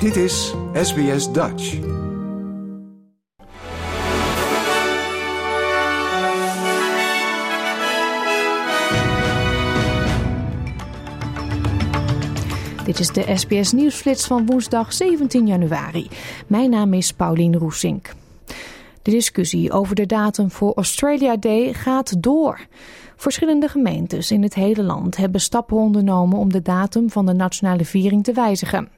Dit is SBS Dutch. Dit is de SBS Nieuwsflits van woensdag 17 januari. Mijn naam is Paulien Roesink. De discussie over de datum voor Australia Day gaat door. Verschillende gemeentes in het hele land hebben stappen ondernomen om de datum van de nationale viering te wijzigen.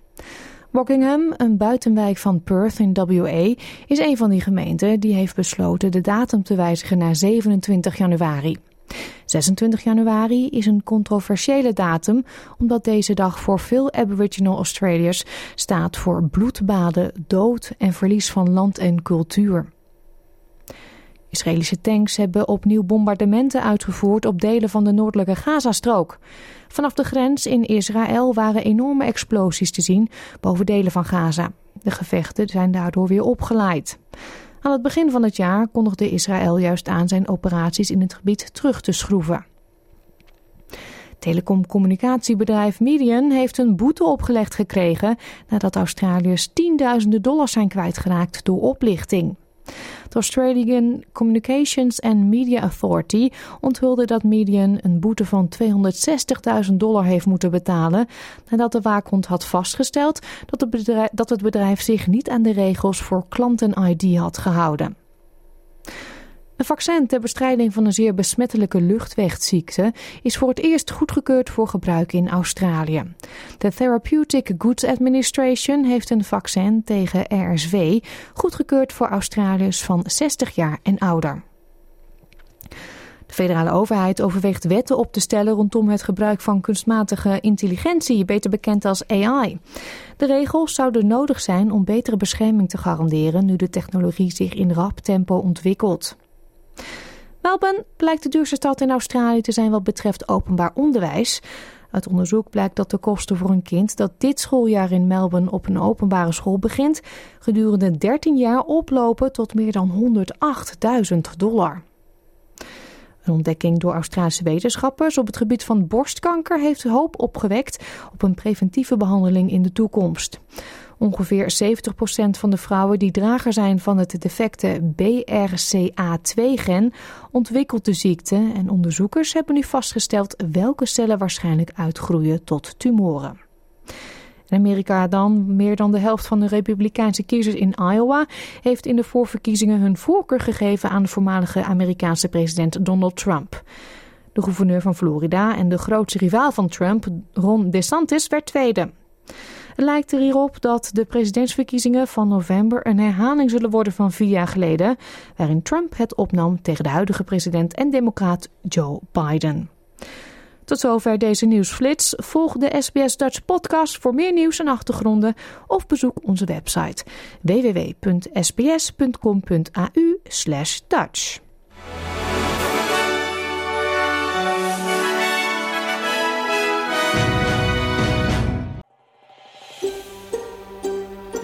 Rockingham, een buitenwijk van Perth in WA, is een van die gemeenten die heeft besloten de datum te wijzigen naar 27 januari. 26 januari is een controversiële datum omdat deze dag voor veel Aboriginal Australiërs staat voor bloedbaden, dood en verlies van land en cultuur. Israëlische tanks hebben opnieuw bombardementen uitgevoerd op delen van de noordelijke Gazastrook. Vanaf de grens in Israël waren enorme explosies te zien boven delen van Gaza. De gevechten zijn daardoor weer opgeleid. Aan het begin van het jaar kondigde Israël juist aan zijn operaties in het gebied terug te schroeven. Telecomcommunicatiebedrijf Median heeft een boete opgelegd gekregen nadat Australiërs tienduizenden dollars zijn kwijtgeraakt door oplichting. De Australian Communications and Media Authority onthulde dat Median een boete van 260.000 dollar heeft moeten betalen nadat de waakhond had vastgesteld dat het, bedrijf, dat het bedrijf zich niet aan de regels voor klanten-ID had gehouden. Een vaccin ter bestrijding van een zeer besmettelijke luchtwegziekte is voor het eerst goedgekeurd voor gebruik in Australië. De Therapeutic Goods Administration heeft een vaccin tegen RSV goedgekeurd voor Australiërs van 60 jaar en ouder. De federale overheid overweegt wetten op te stellen rondom het gebruik van kunstmatige intelligentie, beter bekend als AI. De regels zouden nodig zijn om betere bescherming te garanderen nu de technologie zich in rap tempo ontwikkelt. Melbourne blijkt de duurste stad in Australië te zijn wat betreft openbaar onderwijs. Uit onderzoek blijkt dat de kosten voor een kind dat dit schooljaar in Melbourne op een openbare school begint, gedurende 13 jaar oplopen tot meer dan 108.000 dollar. Een ontdekking door Australische wetenschappers op het gebied van borstkanker heeft hoop opgewekt op een preventieve behandeling in de toekomst. Ongeveer 70% van de vrouwen die drager zijn van het defecte BRCA2-gen ontwikkelt de ziekte en onderzoekers hebben nu vastgesteld welke cellen waarschijnlijk uitgroeien tot tumoren. In Amerika dan, meer dan de helft van de republikeinse kiezers in Iowa heeft in de voorverkiezingen hun voorkeur gegeven aan de voormalige Amerikaanse president Donald Trump. De gouverneur van Florida en de grootste rivaal van Trump, Ron DeSantis, werd tweede. Lijkt er hierop dat de presidentsverkiezingen van november een herhaling zullen worden van vier jaar geleden, waarin Trump het opnam tegen de huidige president en democraat Joe Biden. Tot zover deze nieuwsflits. Volg de SBS Dutch podcast voor meer nieuws en achtergronden of bezoek onze website www.sbs.com.au/dutch.